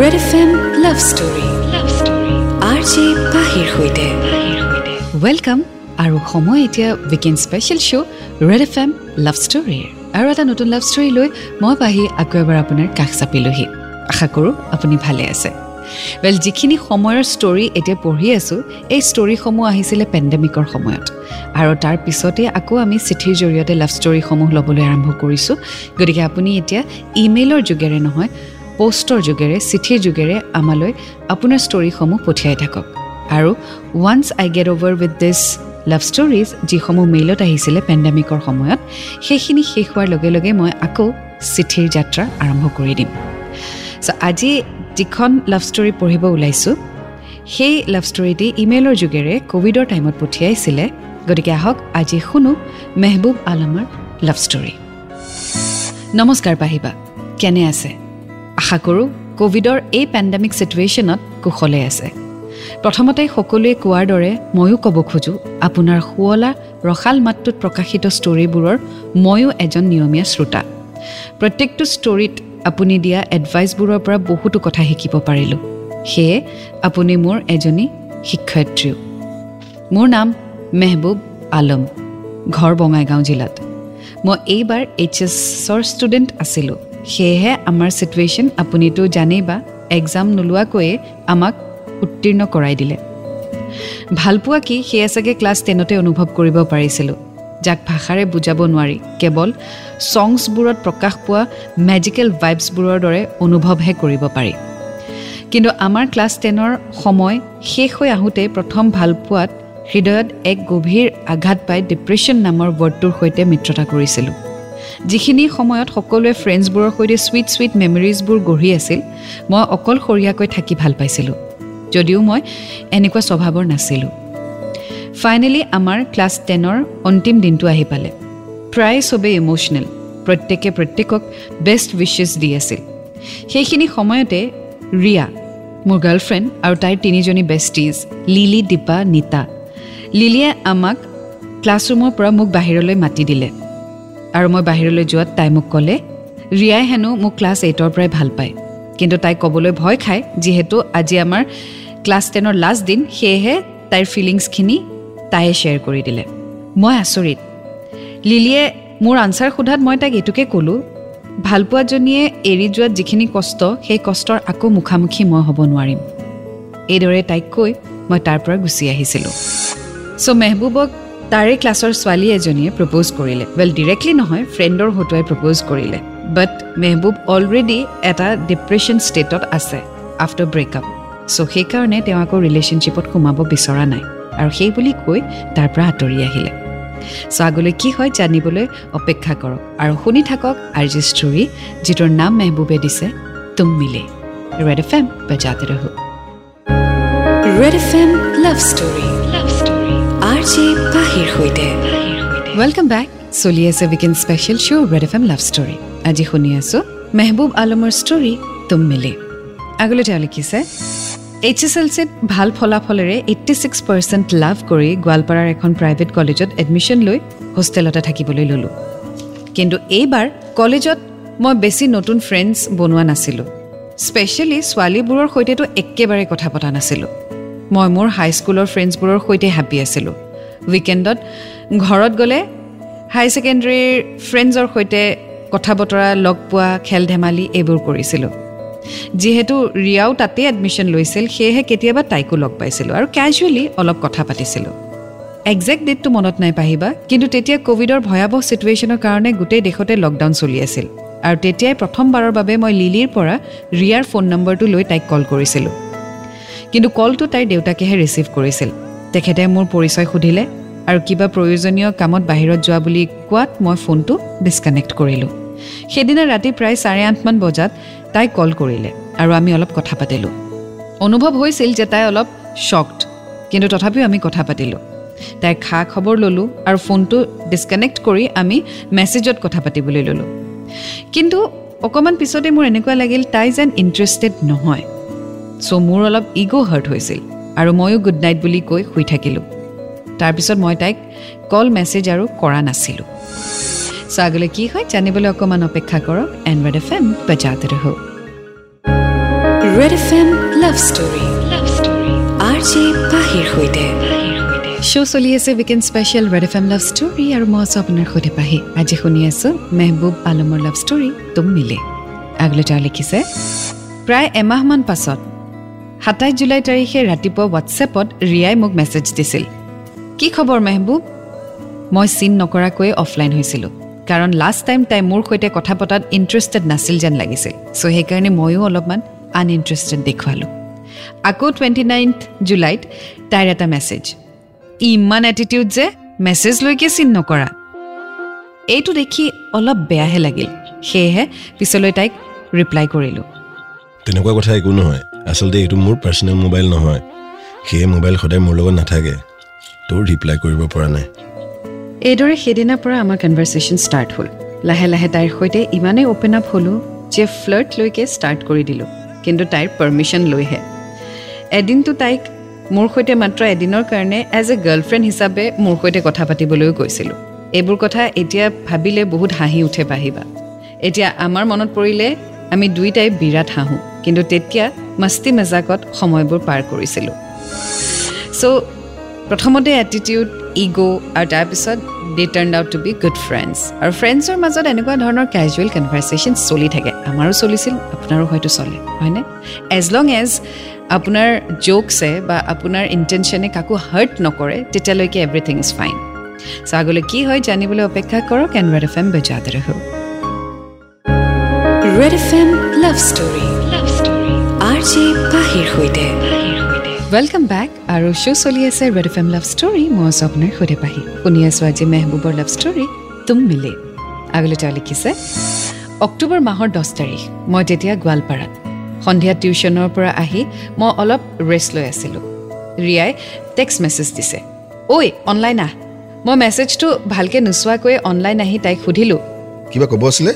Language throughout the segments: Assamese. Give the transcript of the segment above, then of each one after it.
Red F M love story love story R J পাহিৰ সৈতে ৱেলকাম আৰু সময় এতিয়া weekend special show' Red F M love ষ্টৰীৰ আৰু এটা নতুন লাভ ষ্টৰী লৈ মই পাহি আকৌ এবাৰ আপোনাৰ কাষ চাপিলোহি। আশা কৰোঁ আপুনি ভালে আছে। ৱেল যিখিনি সময়ৰ ষ্টৰী এতিয়া পঢ়ি আছোঁ এই ষ্টৰীসমূহ আহিছিলে পেণ্ডেমিকৰ সময়ত। আৰু তাৰ পিছতে আকৌ আমি চিঠিৰ জৰিয়তে লাভ ষ্টৰীসমূহ ল'বলৈ আৰম্ভ কৰিছোঁ। গতিকে আপুনি এতিয়া ইমেইলৰ যোগেৰে নহয় পষ্টৰ যোগেৰে চিঠিৰ যোগেৰে আমালৈ আপোনাৰ ষ্টৰীসমূহ পঠিয়াই থাকক। আৰু once I get over with this love stories যিসমূহ মেইলত আহিছিলে পেণ্ডেমিকৰ সময়ত সেইখিনি শেষ হোৱাৰ লগে লগে মই আকৌ চিঠিৰ যাত্ৰা আৰম্ভ কৰি দিম। চ' আজি যিখন লাভ ষ্টৰী পঢ়িব ওলাইছোঁ সেই লাভ ষ্টৰীটি ইমেইলৰ যোগেৰে ক'ভিডৰ টাইমত পঠিয়াইছিলে। গতিকে আহক আজি শুনো মেহবুব আলমৰ লাভ ষ্টৰী নমস্কাৰ পাহিবা কেনে আছে? আশা কৰোঁ ক'ভিডৰ এই পেণ্ডেমিক ছিটুৱেশ্যনত কুশলে আছে। প্ৰথমতে সকলোৱে কোৱাৰ দৰে ময়ো ক'ব খোজোঁ আপোনাৰ শুৱলা ৰসাল মাতটোত প্ৰকাশিত ষ্টৰীবোৰৰ ময়ো এজন নিয়মীয়া শ্ৰোতা। প্ৰত্যেকটো ষ্টৰীত আপুনি দিয়া এডভাইচবোৰৰ পৰা বহুতো কথা শিকিব পাৰিলোঁ। সেয়ে আপুনি মোৰ এজনী শিক্ষয়িত্ৰীও। মোৰ নাম মেহবুব আলম ঘৰ বঙাইগাঁও জিলাত। মই এইবাৰ এইচ এছৰ ষ্টুডেণ্ট আছিলোঁ। সেয়েহে আমাৰ ছিটুৱেশ্যন আপুনিতো জানেই বা এক্সাম নোলোৱাকৈয়ে আমাক উত্তীৰ্ণ কৰাই দিলে। ভালপোৱা কি সেয়া চাগে ক্লাছ টেনতে অনুভৱ কৰিব পাৰিছিলোঁ। যাক ভাষাৰে বুজাব নোৱাৰি কেৱল ছংছবোৰত প্ৰকাশ পোৱা মেজিকেল ভাইবছবোৰৰ দৰে অনুভৱহে কৰিব পাৰি। কিন্তু আমাৰ ক্লাছ টেনৰ সময় শেষ হৈ আহোঁতে প্ৰথম ভালপোৱাত হৃদয়ত এক গভীৰ আঘাত পাই ডিপ্ৰেশ্যন নামৰ ৱৰ্ডটোৰ সৈতে মিত্ৰতা কৰিছিলোঁ। যিখিনি সময়ত সকলোৱে ফ্ৰেণ্ডছবোৰৰ সৈতে চুইট চুইট মেমৰিজবোৰ গঢ়ি আছিল মই অকলশৰীয়াকৈ থাকি ভাল পাইছিলোঁ যদিও মই এনেকুৱা স্বভাৱৰ নাছিলোঁ। ফাইনেলি আমাৰ ক্লাছ টেনৰ অন্তিম দিনটো আহি পালে। প্ৰায় চবেই ইম'চনেল প্ৰত্যেকে প্ৰত্যেকক বেষ্ট উইচেছ দি আছিল। সেইখিনি সময়তে ৰিয়া মোৰ গাৰ্লফ্ৰেণ্ড আৰু তাইৰ তিনিজনী বেষ্টিজ লিলি দীপা নীতা লিলিয়ে আমাক ক্লাছৰুমৰ পৰা মোক বাহিৰলৈ মাতি দিলে। আৰু মই বাহিৰলৈ যোৱাত তাই মোক ক'লে ৰিয়াই হেনো মোক ক্লাছ এইটৰ পৰাই ভাল পায়। কিন্তু তাই ক'বলৈ ভয় খায় যিহেতু আজি আমাৰ ক্লাছ টেনৰ লাষ্ট দিন সেয়েহে তাইৰ ফিলিংছখিনি তাইয়ে শ্বেয়াৰ কৰি দিলে। মই আচৰিত। লিলিয়ে মোৰ আনচাৰ সোধাত মই তাইক এইটোকে ক'লোঁ ভালপোৱাজনীয়ে এৰি যোৱাত যিখিনি কষ্ট সেই কষ্টৰ আকৌ মুখামুখি মই হ'ব নোৱাৰিম। এইদৰে তাইক কৈ মই তাৰ পৰা গুচি আহিছিলোঁ। চ' মেহবুবক তাৰে ক্লাছৰ ছোৱালী এজনীয়ে প্ৰপ'জ কৰিলে। ৱেল ডিৰেক্টলি নহয় ফ্ৰেণ্ডৰ হতুৱাই প্ৰপ'জ কৰিলে। বাট মেহবুব অলৰেডি এটা ডিপ্ৰেশ্যন ষ্টেটত আছে আফটাৰ ব্ৰেকআপ চ' সেইকাৰণে তেওঁ আকৌ ৰিলেশ্যনশ্বিপত সোমাব বিচৰা নাই। আৰু সেই বুলি কৈ তাৰ পৰা আঁতৰি আহিলে। চ' আগলৈ কি হয় জানিবলৈ অপেক্ষা কৰক। আৰু শুনি থাকক আৰ জি ষ্টৰী যিটোৰ নাম মেহবুবে দিছে তুম মিলে। ৰেড এফ এম বজাতে ৰহো। Red F M love story R J পাহিৰ সৈতে। ৱেলকাম বেক চলি আছে weekend special show' Red F M love story আজি শুনি আছোঁ মেহবুব আলমৰ ষ্টৰী তুম মিলে। আগলৈ তেওঁ লিখিছে এইচ এছ এল চিত ভাল ফলাফলেৰে এইট্টি ছিক্স পাৰ্চেণ্ট লাভ কৰি গোৱালপাৰাৰ এখন প্ৰাইভেট কলেজত এডমিশ্যন লৈ হোষ্টেলতে থাকিবলৈ ল'লোঁ। কিন্তু এইবাৰ কলেজত মই বেছি নতুন ফ্ৰেণ্ডছ বনোৱা নাছিলোঁ। স্পেচিয়েলি ছোৱালীবোৰৰ সৈতেতো একেবাৰে কথা পতা নাছিলোঁ। মই মোৰ হাইস্কুলৰ ফ্ৰেণ্ডছবোৰৰ সৈতে হেপ্পী আছিলোঁ। উইকেণ্ডত ঘৰত গ'লে হাই ছেকেণ্ডেৰীৰ ফ্ৰেণ্ডছৰ সৈতে কথা বতৰা লগ পোৱা খেল ধেমালি এইবোৰ কৰিছিলোঁ। যিহেতু ৰিয়াও তাতেই এডমিশ্যন লৈছিল সেয়েহে কেতিয়াবা তাইকো লগ পাইছিলোঁ আৰু কেজুৱেলি অলপ কথা পাতিছিলোঁ। একজেক্ট ডেটটো মনত নাই পাহিবা কিন্তু তেতিয়া ক'ভিডৰ ভয়াৱহ ছিটুৱেশ্যনৰ কাৰণে গোটেই দেশতে লকডাউন চলি আছিল। আৰু তেতিয়াই প্ৰথমবাৰৰ বাবে মই লিলিৰ পৰা ৰিয়াৰ ফোন নম্বৰটো লৈ তাইক কল কৰিছিলোঁ। কিন্তু কলটো তাইৰ দেউতাকেহে ৰিচিভ কৰিছিল। তেখেতে মোৰ পৰিচয় সুধিলে আৰু কিবা প্ৰয়োজনীয় কামত বাহিৰত যোৱা বুলি কোৱাত মই ফোনটো ডিছকানেক্ট কৰিলোঁ। সেইদিনা ৰাতি প্ৰায় চাৰে আঠমান বজাত তাই কল কৰিলে আৰু আমি অলপ কথা পাতিলোঁ। অনুভৱ হৈছিল যে তাই অলপ শ্বকড কিন্তু তথাপিও আমি কথা পাতিলোঁ। তাইৰ খা খবৰ ল'লোঁ আৰু ফোনটো ডিছকানেক্ট কৰি আমি মেছেজত কথা পাতিবলৈ ল'লোঁ। কিন্তু অকণমান পিছতে মোৰ এনেকুৱা লাগিল তাই যেন ইণ্টাৰেষ্টেড নহয়। চ' মোৰ অলপ ইগ' হাৰ্ট হৈছিল। আৰু ময়ো গুড নাইট বুলি কৈ শুই থাকিলোঁ। তাৰপিছত মই তাইক কল মেছেজ আৰু কৰা নাছিলোঁ। চ' আগলৈ কি হয় জানিবলৈ অকণমান অপেক্ষা কৰক এণ্ড্ৰইড এফ এম বজাতে ৰহো Red F M love story love story R J পাহিৰ সৈতে। শ্ব' চলি আছে weekend special Red F M love story আৰু মই আছোঁ আপোনাৰ সৈতে পাহি। আজি শুনি আছোঁ মেহবুব আলমৰ লাভ ষ্টৰী তুম মিলে। আগলৈ তেওঁ লিখিছে প্ৰায় এমাহমান পাছত সাতাইছ জুলাই তাৰিখে ৰাতিপুৱা হোৱাটছএপত ৰিয়াই মোক মেছেজ দিছিল। কি খবৰ মেহবুব? মই চিন নকৰাকৈয়ে অফলাইন হৈছিলোঁ কাৰণ লাষ্ট টাইম তাই মোৰ সৈতে কথা পতাত ইণ্টাৰেষ্টেড নাছিল যেন লাগিছিল চ' সেইকাৰণে ময়ো অলপমান আনইণ্টাৰেষ্টেড দেখুৱালোঁ। আকৌ টুৱেণ্টি নাইনথ জুলাইত তাইৰ এটা মেছেজ ইমান এটিটিউড যে মেছেজলৈকে চিন নকৰা। এইটো দেখি অলপ বেয়াহে লাগিল সেয়েহে পিছলৈ তাইক ৰিপ্লাই কৰিলোঁ। তেনেকুৱা কথা একো নহয়। আচলতে এইটো মোৰ পাৰ্চনেল মোবাইল নহয়। সেয়ে মোবাইল সদায় মোৰ লগত নাথাকে। তোৰ ৰিপ্লাই কৰিব পৰা নাই। এইদৰে সেইদিনাৰ পৰা আমাৰ কনভাৰ্চেশ্যন ষ্টাৰ্ট হ'ল। লাহে লাহে তাইৰ সৈতে ইমানেই অ'পেন আপ হ'লোঁ যে ফ্লাৰ্টলৈকে ষ্টাৰ্ট কৰি দিলোঁ। কিন্তু তাইৰ পাৰ্মিশ্যন লৈহে। এদিনটো তাইক মোৰ সৈতে মাত্ৰ এদিনৰ কাৰণে এজ এ গাৰ্লফ্ৰেণ্ড হিচাপে মোৰ সৈতে কথা পাতিবলৈও কৈছিলোঁ এইবোৰ কথা এতিয়া ভাবিলে বহুত হাঁহি উঠে পাহিবা এতিয়া আমাৰ মনত পৰিলে আমি দুয়োটাই বিৰাট হাঁহোঁ কিন্তু তেতিয়া মস্তি মেজাকত সময়বোৰ পাৰ কৰিছিলোঁ। চ' প্ৰথমতে এটিটিউড ইগ' আৰু তাৰপিছত they turn out to be good friends আৰু ফ্ৰেণ্ডছৰ মাজত এনেকুৱা ধৰণৰ কেজুৱেল কনভাৰ্চেশ্যন চলি থাকে। আমাৰো চলিছিল আপোনাৰো হয়তো চলে হয়নে? এজ লং এজ আপোনাৰ জ'কছে বা আপোনাৰ ইণ্টেনশ্যনে কাকো হাৰ্ট নকৰে তেতিয়ালৈকে এভৰিথিং ইজ ফাইন চ' আগলৈ কি হয় জানিবলৈ অপেক্ষা কৰক এণ্ড ৰেড এফ এম ৰহ Red F M love story love story R J পাহিৰ সৈতে ৱেলকাম বেক আৰু শ্ব' চলি আছে Red F M love story মই আছোঁ আপোনাৰ সৈতে পাহি শুনি আছোঁ আজি মেহবুবৰ লাভ ষ্টৰী তুম মিলে। আগলৈ তেওঁ লিখিছে অক্টোবৰ মাহৰ দহ তাৰিখ মই তেতিয়া গোৱালপাৰাত। সন্ধিয়া টিউশ্যনৰ পৰা আহি মই অলপ ৰেষ্ট লৈ আছিলোঁ। ৰিয়াই টেক্সট মেছেজ দিছে ঐ অনলাইন আহ। মই মেছেজটো ভালকৈ নোচোৱাকৈয়ে অনলাইন আহি তাইক সুধিলোঁ। কিবা ক'ব আছিলে?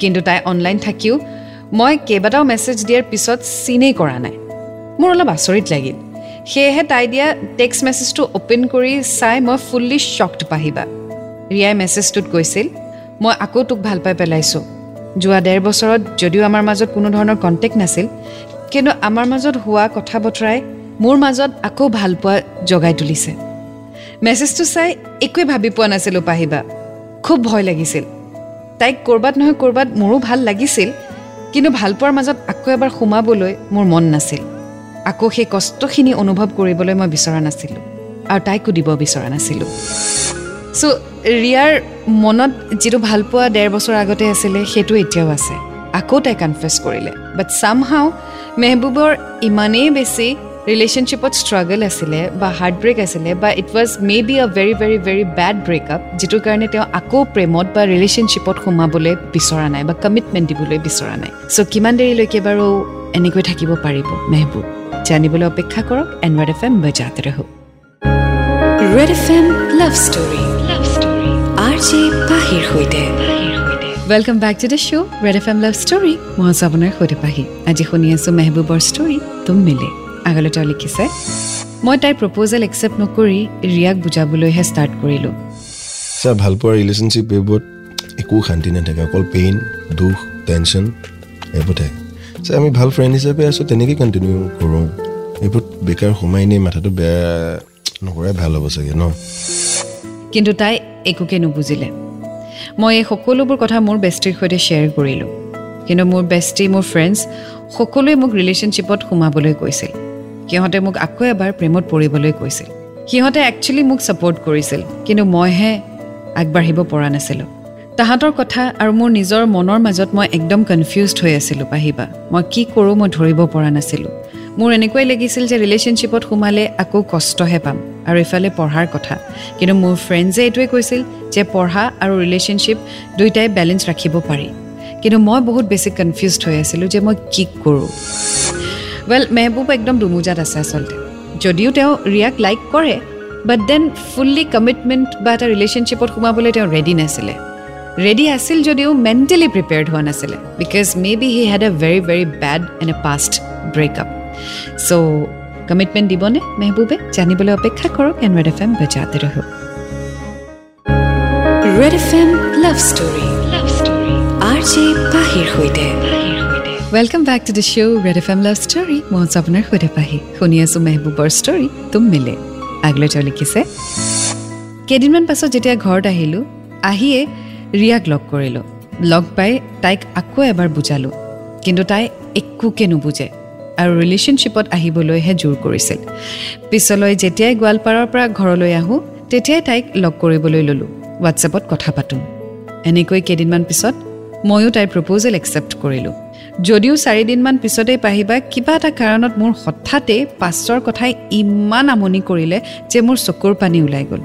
কিন্তু তাই অনলাইন থাকিও মই কেইবাটাও মেছেজ দিয়াৰ পিছত চিনেই কৰা নাই। মোৰ অলপ আচৰিত লাগিল। সেয়েহে তাই দিয়া টেক্সট মেছেজটো অ'পেন কৰি চাই মই ফুল্লি শ্বকড পাহিবা। ৰিয়াই মেছেজটোত কৈছিল মই আকৌ তোক ভাল পাই পেলাইছোঁ। যোৱা ডেৰ বছৰত যদিও আমাৰ মাজত কোনো ধৰণৰ কণ্টেক্ট নাছিল কিন্তু আমাৰ মাজত হোৱা কথা বতৰাই মোৰ মাজত আকৌ ভাল পোৱা জগাই তুলিছে। মেছেজটো চাই একোৱে ভাবি পোৱা নাছিলোঁ পাহিবা। খুব ভয় লাগিছিল। তাইক ক'ৰবাত নহয় ক'ৰবাত মোৰো ভাল লাগিছিল কিন্তু ভালপোৱাৰ মাজত আকৌ এবাৰ সোমাবলৈ মোৰ মন নাছিল। আকৌ সেই কষ্টখিনি অনুভৱ কৰিবলৈ মই বিচৰা নাছিলোঁ আৰু তাইকো দিব বিচৰা নাছিলোঁ। চ' ৰিয়াৰ মনত যিটো ভালপোৱা ডেৰ বছৰ আগতে আছিলে সেইটো এতিয়াও আছে। আকৌ তাই কনফেছ কৰিলে। বাট চামহাও মেহবুবৰ ইমানেই বেছি ৰিলেশ্যনশ্বিপত ষ্ট্ৰাগল আছিলে বা হাৰ্ট ব্ৰেক আছিলে বা it was maybe a very very very bad breakup যিটোৰ কাৰণে তেওঁ আকৌ প্ৰেমত বা ৰিলেশ্যনশ্বিপত সোমাবলৈ বিচৰা নাই বা কমিটমেণ্ট দিবলৈ বিচৰা নাই চ' কিমান দেৰিলৈকে বাৰু এনেকৈ থাকিব পাৰিব মেহবুব জানিবলৈ অপেক্ষা কৰক এন ৰেড এফ এম বজাতে ৰহ Red F M love story love story R J পাহিৰ সৈতে welcome back to the show' Red F M love story মই আছোঁ আপোনাৰ সৈতে পাহি আজি শুনি আছোঁ মেহবুবৰ ষ্টৰী তুম মিলে আগলৈ তেওঁ লিখিছে মই তাইৰ প্ৰপ'জেল একচেপ্ট নকৰি ৰিয়াক বুজাবলৈহে ষ্টাৰ্ট কৰিলোঁ। ছাৰ ভালপোৱা ৰিলেশ্যনশ্বিপ এইবোৰত একো শান্তি নাথাকে অকল পেইন দুখ টেনশ্যন এইবোৰ থাকে ছাৰ আমি ভাল ফ্ৰেণ্ড হিচাপে আছোঁ তেনেকৈ কণ্টিনিউ কৰোঁ। এইবোৰত বেকাৰ সোমাই এনেই মাথাটো বেয়া নকৰাই ভাল হ'ব চাগে ন? কিন্তু তাই একোকে নুবুজিলে। মই এই সকলোবোৰ কথা মোৰ বেষ্টিৰ সৈতে শ্বেয়াৰ কৰিলোঁ। কিন্তু মোৰ বেষ্টি মোৰ ফ্ৰেণ্ডছ সকলোৱে মোক ৰিলেশ্যনশ্বিপত সোমাবলৈ কৈছিল। সিহঁতে মোক আকৌ এবাৰ প্ৰেমত পৰিবলৈ কৈছিল। সিহঁতে একচুৱেলি মোক ছাপৰ্ট কৰিছিল কিন্তু মইহে আগবাঢ়িব পৰা নাছিলোঁ। তাহাঁতৰ কথা আৰু মোৰ নিজৰ মনৰ মাজত মই একদম কনফিউজড হৈ আছিলোঁ পাহিবা। মই কি কৰোঁ মই ধৰিব পৰা নাছিলোঁ। মোৰ এনেকুৱাই লাগিছিল যে ৰিলেশ্যনশ্বিপত সোমালে আকৌ কষ্টহে পাম আৰু ইফালে পঢ়াৰ কথা। কিন্তু মোৰ ফ্ৰেণ্ডছে এইটোৱে কৈছিল যে পঢ়া আৰু ৰিলেশ্যনশ্বিপ দুয়োটাই বেলেঞ্চ ৰাখিব পাৰি। কিন্তু মই বহুত বেছি কনফিউজড হৈ আছিলোঁ যে মই কি কৰোঁ। ৱেল মেহবুব একদম দুমোজাত আছে আচলতে যদিও তেওঁ ৰিয়াক লাইক কৰে বাট দেন ফুল্লি কমিটমেণ্ট বা এটা ৰিলেশ্যনশ্বিপত সোমাবলৈ তেওঁ ৰেডি নাছিলে ৰেডি আছিল যদিও মেণ্টেলি প্ৰিপেয়াৰ্ড হোৱা নাছিলে because may be he had a very very bad an a past breakup so' commitment দিবনে মেহবুবে জানিবলৈ অপেক্ষা কৰক এন ৰেড এফ এম বজাতে ৰহ Red F M love story love story R J পাহিৰ সৈতে welcome back to the show' Red F M love story মই হৈছোঁ আপোনাৰ সৈতে পাহি শুনি আছোঁ মেহবুবৰ ষ্টৰী তুম মিলে আগলৈ তেওঁ লিখিছে কেইদিনমান পাছত যেতিয়া ঘৰত আহিলোঁ আহিয়ে ৰিয়াক লগ কৰিলোঁ লগ পাই তাইক আকৌ এবাৰ বুজালোঁ কিন্তু তাই একোকে নুবুজে আৰু ৰিলেশ্যনশ্বিপত আহিবলৈহে জোৰ কৰিছিল পিছলৈ যেতিয়াই গোৱালপাৰাৰ পৰা ঘৰলৈ আহোঁ তেতিয়াই তাইক লগ কৰিবলৈ ল'লোঁ হোৱাটছএপত কথা পাতোঁ এনেকৈ কেইদিনমান পিছত ময়ো তাইৰ প্ৰপ'জেল একচেপ্ট কৰিলোঁ যদিও চাৰিদিনমান পিছতেই পাহিবা কিবা এটা কাৰণত মোৰ হঠাতে পাষ্টৰ কথাই ইমান আমনি কৰিলে যে মোৰ চকুৰ পানী ওলাই গ'ল।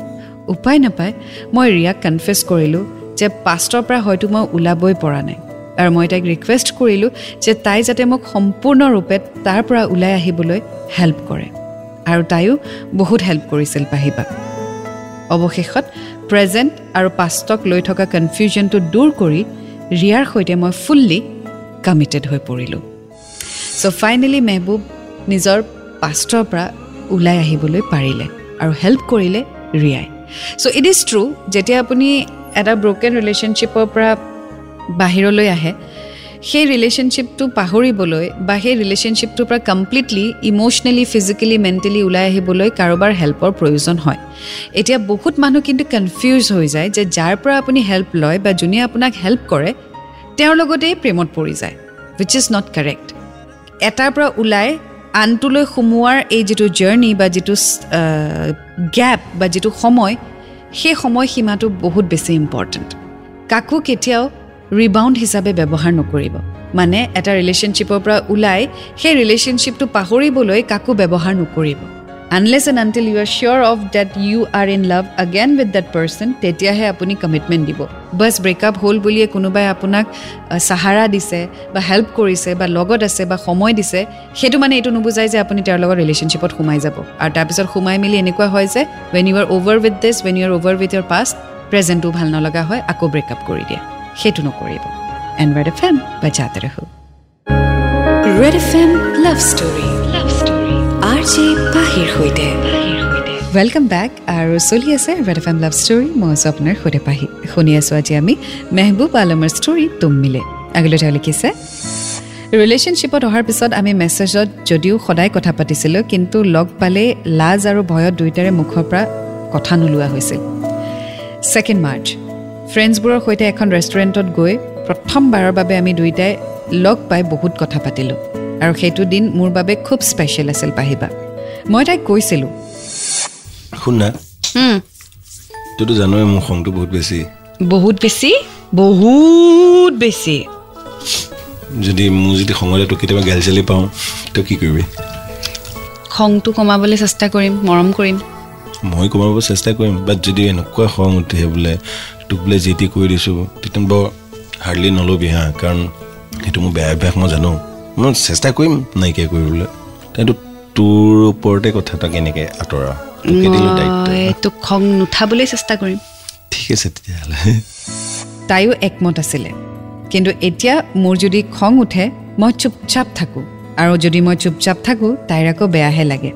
উপায় নাপায় মই ৰিয়াক কনফিউজ কৰিলোঁ যে পাষ্টৰ পৰা হয়তো মই ওলাবই পৰা নাই আৰু মই তাইক ৰিকুৱেষ্ট কৰিলোঁ যে তাই যাতে মোক সম্পূৰ্ণৰূপে তাৰ পৰা ওলাই আহিবলৈ হেল্প কৰে। আৰু তাইও বহুত হেল্প কৰিছিল পাহিবা। অৱশেষত প্ৰেজেণ্ট আৰু পাষ্টক লৈ থকা কনফিউজনটো দূৰ কৰি ৰিয়াৰ সৈতে মই ফুল্লি কমিটেড হৈ পৰিলোঁ। চ' ফাইনেলি মেহবুব নিজৰ পাষ্টৰ পৰা ওলাই আহিবলৈ পাৰিলে আৰু হেল্প কৰিলে ৰিয়াই। চ' ইট ইজ ট্ৰু যেতিয়া আপুনি এটা ব্ৰকেন ৰিলেশ্যনশ্বিপৰ পৰা বাহিৰলৈ আহে সেই ৰিলেশ্যনশ্বিপটো পাহৰিবলৈ বা সেই ৰিলেশ্যনশ্বিপটোৰ পৰা কমপ্লিটলি ইম'চনেলি ফিজিকেলি মেণ্টেলি ওলাই আহিবলৈ কাৰোবাৰ হেল্পৰ প্ৰয়োজন হয়। এতিয়া বহুত মানুহ কিন্তু কনফিউজ হৈ যায় যে যাৰ পৰা আপুনি হেল্প লয় বা যোনে আপোনাক হেল্প কৰে তেওঁৰ লগতেই প্ৰেমত পৰি যায় উইচ ইজ নট কাৰেক্ট এটাৰ পৰা ওলাই আনটোলৈ সোমোৱাৰ এই যিটো জাৰ্ণি বা যিটো গেপ বা যিটো সময় সেই সময়সীমাটো বহুত বেছি ইম্পৰ্টেণ্ট কাকো কেতিয়াও ৰিবাউণ্ড হিচাপে ব্যৱহাৰ নকৰিব। মানে এটা ৰিলেশ্যনশ্বিপৰ পৰা ওলাই সেই ৰিলেশ্যনশ্বিপটো পাহৰিবলৈ কাকো ব্যৱহাৰ নকৰিব। Unless and until you are sure of that you are in love again with that person তেতিয়াহে আপুনি কমিটমেণ্ট দিব। বাছ ব্ৰেকআপ হ'ল বুলিয়ে কোনোবাই আপোনাক চাহাৰা দিছে বা হেল্প কৰিছে বা লগত আছে বা সময় দিছে সেইটো মানে এইটো নুবুজায় যে আপুনি তেওঁৰ লগত ৰিলেশ্যনশ্বিপত সোমাই যাব। আৰু তাৰপিছত সোমাই মেলি এনেকুৱা হয় যে when you are over with this when you are over with your past প্ৰেজেণ্টটো ভাল নলগা হয় আকৌ ব্ৰেকআপ কৰি দিয়ে। সেইটো নকৰিব। এণ্ড ৰেড এফ এম বা জাতে Red F M love story love story R J পাহিৰ সৈতে। ৱেলকাম বেক আৰু চলি আছে Red F M love story মই আছোঁ আপোনাৰ সৈতে পাহি। শুনি আছোঁ আজি আমি মেহবুব আলমৰ ষ্টৰী তুম মিলে। আগলৈ তেওঁ লিখিছে ৰিলেশ্যনশ্বিপত অহাৰ পিছত আমি মেছেজত যদিও সদায় কথা পাতিছিলোঁ কিন্তু লগ পালেই লাজ আৰু ভয়ত দুয়োটাৰে মুখৰ পৰা কথা নোলোৱা হৈছিল। ছেকেণ্ড মাৰ্চ ফ্ৰেণ্ডছবোৰৰ সৈতে এখন ৰেষ্টুৰেণ্টত গৈ প্ৰথমবাৰৰ বাবে আমি দুয়োটাই লগ পাই বহুত কথা পাতিলোঁ। আৰু সেইটো দিন মোৰ বাবে খুব স্পেচিয়েল আছিল পাহিবা। মই তাইক কৈছিলোঁ। শুন না। তইতো জানই মোৰ খংটো বহুত বেছি। বহুত বেছি? বহুত বেছি। যদি মোৰ যদি খঙতে তোক কেতিয়াবা গালি চালি পাওঁ তই কি কৰিবি? খংটো কমাবলৈ চেষ্টা কৰিম মৰম কৰিম। মই কমাব চেষ্টা কৰিম বাট যদি এনেকুৱা খং উঠে বোলে তোক বোলে যি টি কৰি দিছোঁ তেতিয়া বৰ হাৰ্ডলি নল'বি হা কাৰণ সেইটো মোৰ বেয়া অভ্যাস মই জানো। মই চেষ্টা কৰিম নাইকিয়া কৰিবলৈ কিন্তু তোৰ ওপৰতে কথা এটা কেনেকৈ আঁতৰা? তোক খং নুঠাবলৈ চেষ্টা কৰিম। ঠিক আছে তেতিয়াহ'লে। তাইও একমত আছিলে। কিন্তু এতিয়া মোৰ যদি খং উঠে মই চুপচাপ থাকোঁ। আৰু যদি মই চুপচাপ থাকোঁ তাইৰ আকৌ বেয়াহে লাগে।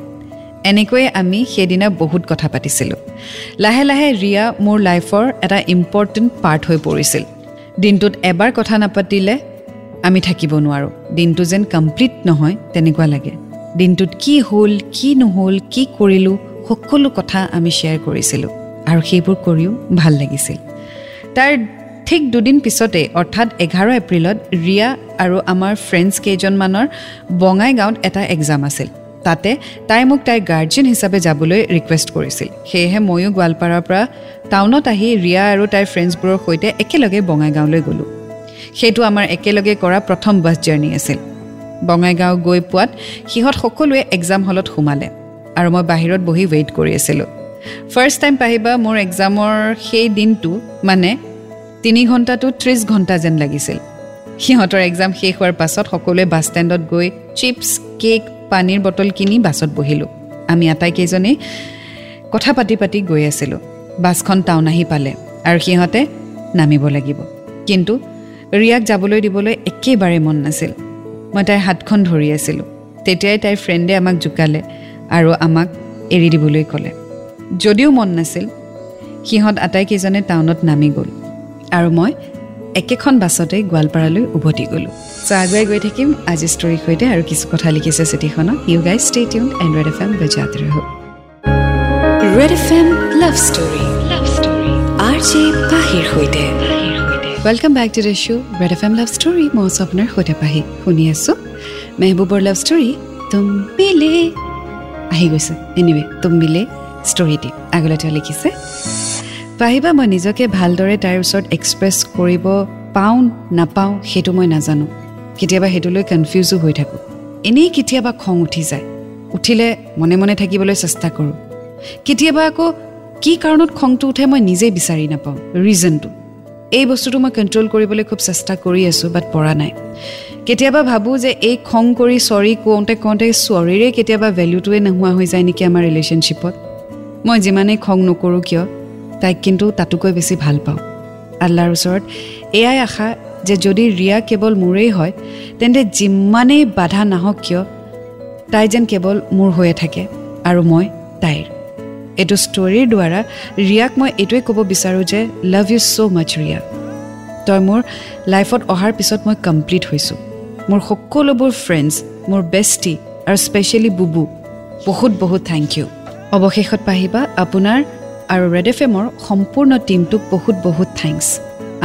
এনেকৈয়ে আমি সেইদিনা বহুত কথা পাতিছিলোঁ। লাহে লাহে ৰিয়া মোৰ লাইফৰ এটা ইম্পৰ্টেণ্ট পাৰ্ট হৈ পৰিছিল। দিনটোত এবাৰ কথা নাপাতিলে আমি থাকিব নোৱাৰোঁ। দিনটো যেন কমপ্লিট নহয় তেনেকুৱা লাগে। দিনটোত কি হ'ল কি নহ'ল কি কৰিলোঁ সকলো কথা আমি শ্বেয়াৰ কৰিছিলোঁ আৰু সেইবোৰ কৰিও ভাল লাগিছিল। তাৰ ঠিক দুদিন পিছতে অৰ্থাৎ এঘাৰ এপ্ৰিলত ৰিয়া আৰু আমাৰ ফ্ৰেণ্ডছ কেইজনমানৰ বঙাইগাঁৱত এটা এক্সাম আছিল। তাতে তাই মোক তাইৰ গাৰ্জেন হিচাপে যাবলৈ ৰিকুৱেষ্ট কৰিছিল। সেয়েহে ময়ো গোৱালপাৰাৰ পৰা টাউনত আহি ৰিয়া আৰু তাইৰ ফ্ৰেণ্ডছবোৰৰ সৈতে একেলগে বঙাইগাঁৱলৈ গ'লোঁ। সেইটো আমাৰ একেলগে কৰা প্ৰথম বাছ জাৰ্ণি আছিল। বঙাইগাঁও গৈ পোৱাত সিহঁত সকলোৱে এক্সাম হলত সোমালে আৰু মই বাহিৰত বহি ৱেইট কৰি আছিলোঁ। ফাৰ্ষ্ট টাইম পাহিবা মোৰ এক্সামৰ সেই দিনটো মানে তিনি ঘণ্টাটো ত্ৰিছ ঘণ্টা যেন লাগিছিল। সিহঁতৰ এক্সাম শেষ হোৱাৰ পাছত সকলোৱে বাছ ষ্টেণ্ডত গৈ চিপছ কেক পানীৰ বটল কিনি বাছত বহিলোঁ। আমি আটাইকেইজনেই কথা পাতি পাতি গৈ আছিলোঁ। বাছখন টাউন আহি পালে আৰু সিহঁতে নামিব লাগিব। কিন্তু ৰিয়াক যাবলৈ দিবলৈ একেবাৰে মন নাছিল। মই তাইৰ হাতখন ধৰি আছিলোঁ। তেতিয়াই তাইৰ ফ্ৰেণ্ডে আমাক জোকালে আৰু আমাক এৰি দিবলৈ ক'লে। যদিও মন নাছিল সিহঁত আটাইকেইজনে টাউনত নামি গ'ল আৰু মই একেখন বাছতে গোৱালপাৰালৈ উভতি গ'লোঁ। চ' আগুৱাই গৈ থাকিম আজি ষ্টৰীৰ সৈতে আৰু কিছু কথা লিখিছে চিঠিখনত। You guy stay tune and Red F M বজাত ৰহ Red F M love story love story R J পাহিৰ সৈতে welcome back to the show' Red F M love story মই আছোঁ আপোনাৰ সৈতে পাহি শুনি আছোঁ মেহবুবৰ লাভ ষ্টৰী তুম মিলে আহি গৈছে এনিৱে তুম মিলে ষ্টৰীটি আগলৈ তেওঁ লিখিছে পাহিবা মই নিজকে ভালদৰে তাইৰ ওচৰত এক্সপ্ৰেছ কৰিব পাওঁ নাপাওঁ সেইটো মই নাজানো কেতিয়াবা সেইটোলৈ কনফিউজো হৈ থাকোঁ এনেই কেতিয়াবা খং উঠি যায় উঠিলে মনে মনে থাকিবলৈ চেষ্টা কৰোঁ কেতিয়াবা আকৌ কি কাৰণত খংটো উঠে মই নিজেই বিচাৰি নাপাওঁ ৰিজনটো এই বস্তুটো মই কণ্ট্ৰল কৰিবলৈ খুব চেষ্টা কৰি আছোঁ বাট পৰা নাই। কেতিয়াবা ভাবোঁ যে এই খং কৰি চৰি কওঁতে কওঁতে চৰিৰে কেতিয়াবা ভেলুটোৱে নোহোৱা হৈ যায় নেকি আমাৰ ৰিলেশ্যনশ্বিপত মই যিমানেই খং নকৰোঁ কিয় তাইক কিন্তু তাতোকৈ বেছি ভাল পাওঁ। আল্লাৰ ওচৰত এয়াই আশা যে যদি ৰিয়া কেৱল মোৰেই হয় তেন্তে যিমানেই বাধা নাহক কিয় তাই যেন কেৱল মোৰ হৈয়ে থাকে আৰু মই তাইৰ। এইটো ষ্টৰীৰ দ্বাৰা ৰিয়াক মই এইটোৱে ক'ব বিচাৰোঁ যে লাভ ইউ ছ' মাছ ৰিয়া। তই মোৰ লাইফত অহাৰ পিছত মই কমপ্লিট হৈছোঁ। মোৰ সকলোবোৰ ফ্ৰেণ্ডছ মোৰ বেষ্টি আৰু স্পেচিয়েলি বুবু বহুত বহুত থেংক ইউ অৱশেষত পাহিবা আপোনাৰ আৰু ৰেড এফ এমৰ সম্পূৰ্ণ টীমটোক বহুত বহুত থেংকছ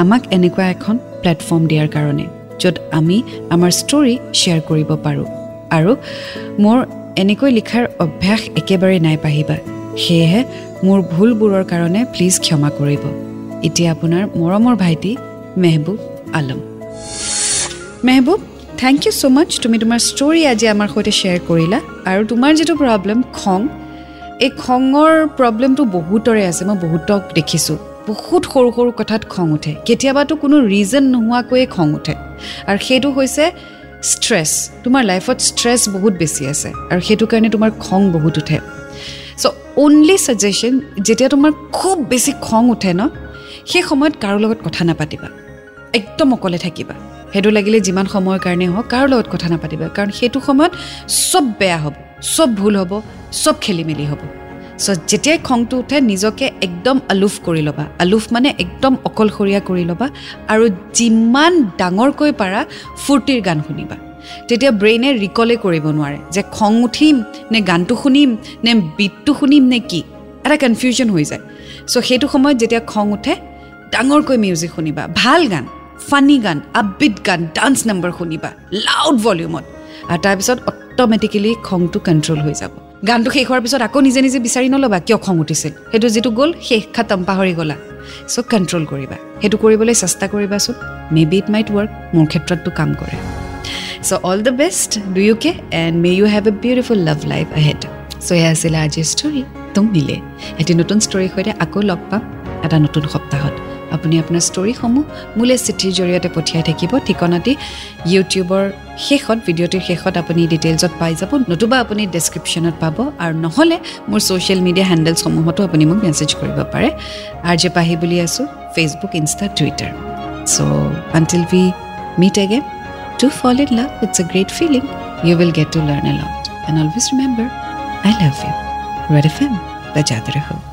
আমাক এনেকুৱা এখন প্লেটফৰ্ম দিয়াৰ কাৰণে য'ত আমি আমাৰ ষ্টৰী শ্বেয়াৰ কৰিব পাৰোঁ। আৰু মোৰ এনেকৈ লিখাৰ অভ্যাস একেবাৰে নাই পাহিবা। সেয়েহে মোৰ ভুলবোৰৰ কাৰণে প্লিজ ক্ষমা কৰিব। এতিয়া আপোনাৰ মৰমৰ ভাইটি Mehboob Alam. Mehboob thank you so' much তুমি তোমাৰ ষ্টৰী আজি আমাৰ সৈতে শ্বেয়াৰ কৰিলা আৰু তোমাৰ যিটো প্ৰব্লেম খং এই খঙৰ প্ৰব্লেমটো বহুতৰে আছে। মই বহুতক দেখিছোঁ। বহুত সৰু সৰু কথাত খং উঠে। কেতিয়াবাতো কোনো ৰিজন নোহোৱাকৈয়ে খং উঠে। আৰু সেইটো হৈছে ষ্ট্ৰেছ তোমাৰ লাইফত ষ্ট্ৰেছ বহুত বেছি আছে। আৰু সেইটো কাৰণে তোমাৰ খং বহুত উঠে। চ' অনলি ছাজেশ্যন যেতিয়া তোমাৰ খুব বেছি খং উঠে ন সেই সময়ত কাৰো লগত কথা নাপাতিবা। একদম অকলে থাকিবা। সেইটো লাগিলে যিমান সময়ৰ কাৰণে হওক কাৰো লগত কথা নাপাতিবা। কাৰণ সেইটো সময়ত চব বেয়া হ'ব চব ভুল হ'ব চব খেলি মেলি হ'ব। চ' যেতিয়াই খংটো উঠে নিজকে একদম আলুফ কৰি ল'বা। আলুফ মানে একদম অকলশৰীয়া কৰি ল'বা। আৰু যিমান ডাঙৰকৈ পাৰা ফূৰ্তিৰ গান শুনিবা। তেতিয়া ব্ৰেইনে ৰিকলে কৰিব নোৱাৰে যে খং উঠিম নে গানটো শুনিম নে বিটটো শুনিম নে কি। এটা কনফিউজন হৈ যায়। চ' সেইটো সময়ত যেতিয়া খং উঠে ডাঙৰকৈ মিউজিক শুনিবা ভাল গান ফানী গান আপবিট গান ডান্স নাম্বাৰ শুনিবা লাউড ভলিউমত আৰু তাৰপিছত অট'মেটিকেলি খংটো কণ্ট্ৰল হৈ যাব। গানটো শেষ হোৱাৰ পিছত আকৌ নিজে নিজে বিচাৰি নল'বা কিয় খং উঠিছিল। সেইটো যিটো গ'ল শেষ খাতম পাহৰি গ'লা। চ' কণ্ট্ৰল কৰিবা। সেইটো কৰিবলৈ চেষ্টা কৰিবাচোন। May be it might work মোৰ ক্ষেত্ৰততো কাম কৰে। So' all the best do you K and may you have a beautiful love life ahead so' এয়া আছিলে আজিৰ ষ্টৰী তুম মিলে এটি নতুন ষ্টৰীৰ সৈতে আকৌ লগ পাম এটা নতুন সপ্তাহত। আপুনি আপোনাৰ ষ্টৰীসমূহ মোলৈ চিঠিৰ জৰিয়তে পঠিয়াই থাকিব। ঠিকনাটি ইউটিউবৰ শেষত ভিডিঅ'টিৰ শেষত আপুনি ডিটেইলছত পাই যাব। নতুবা আপুনি ডেছক্ৰিপশ্যনত পাব আৰু নহ'লে মোৰ ছ'চিয়েল মিডিয়া হেণ্ডেলছসমূহতো আপুনি মোক মেছেজ কৰিব পাৰে। আৰ জে পাহি বুলি আছোঁ Facebook insta Twitter so' until we meet again do fall in love. It's a great feeling. You will get to learn a lot. And always remember, I love you. Red FM, bajate.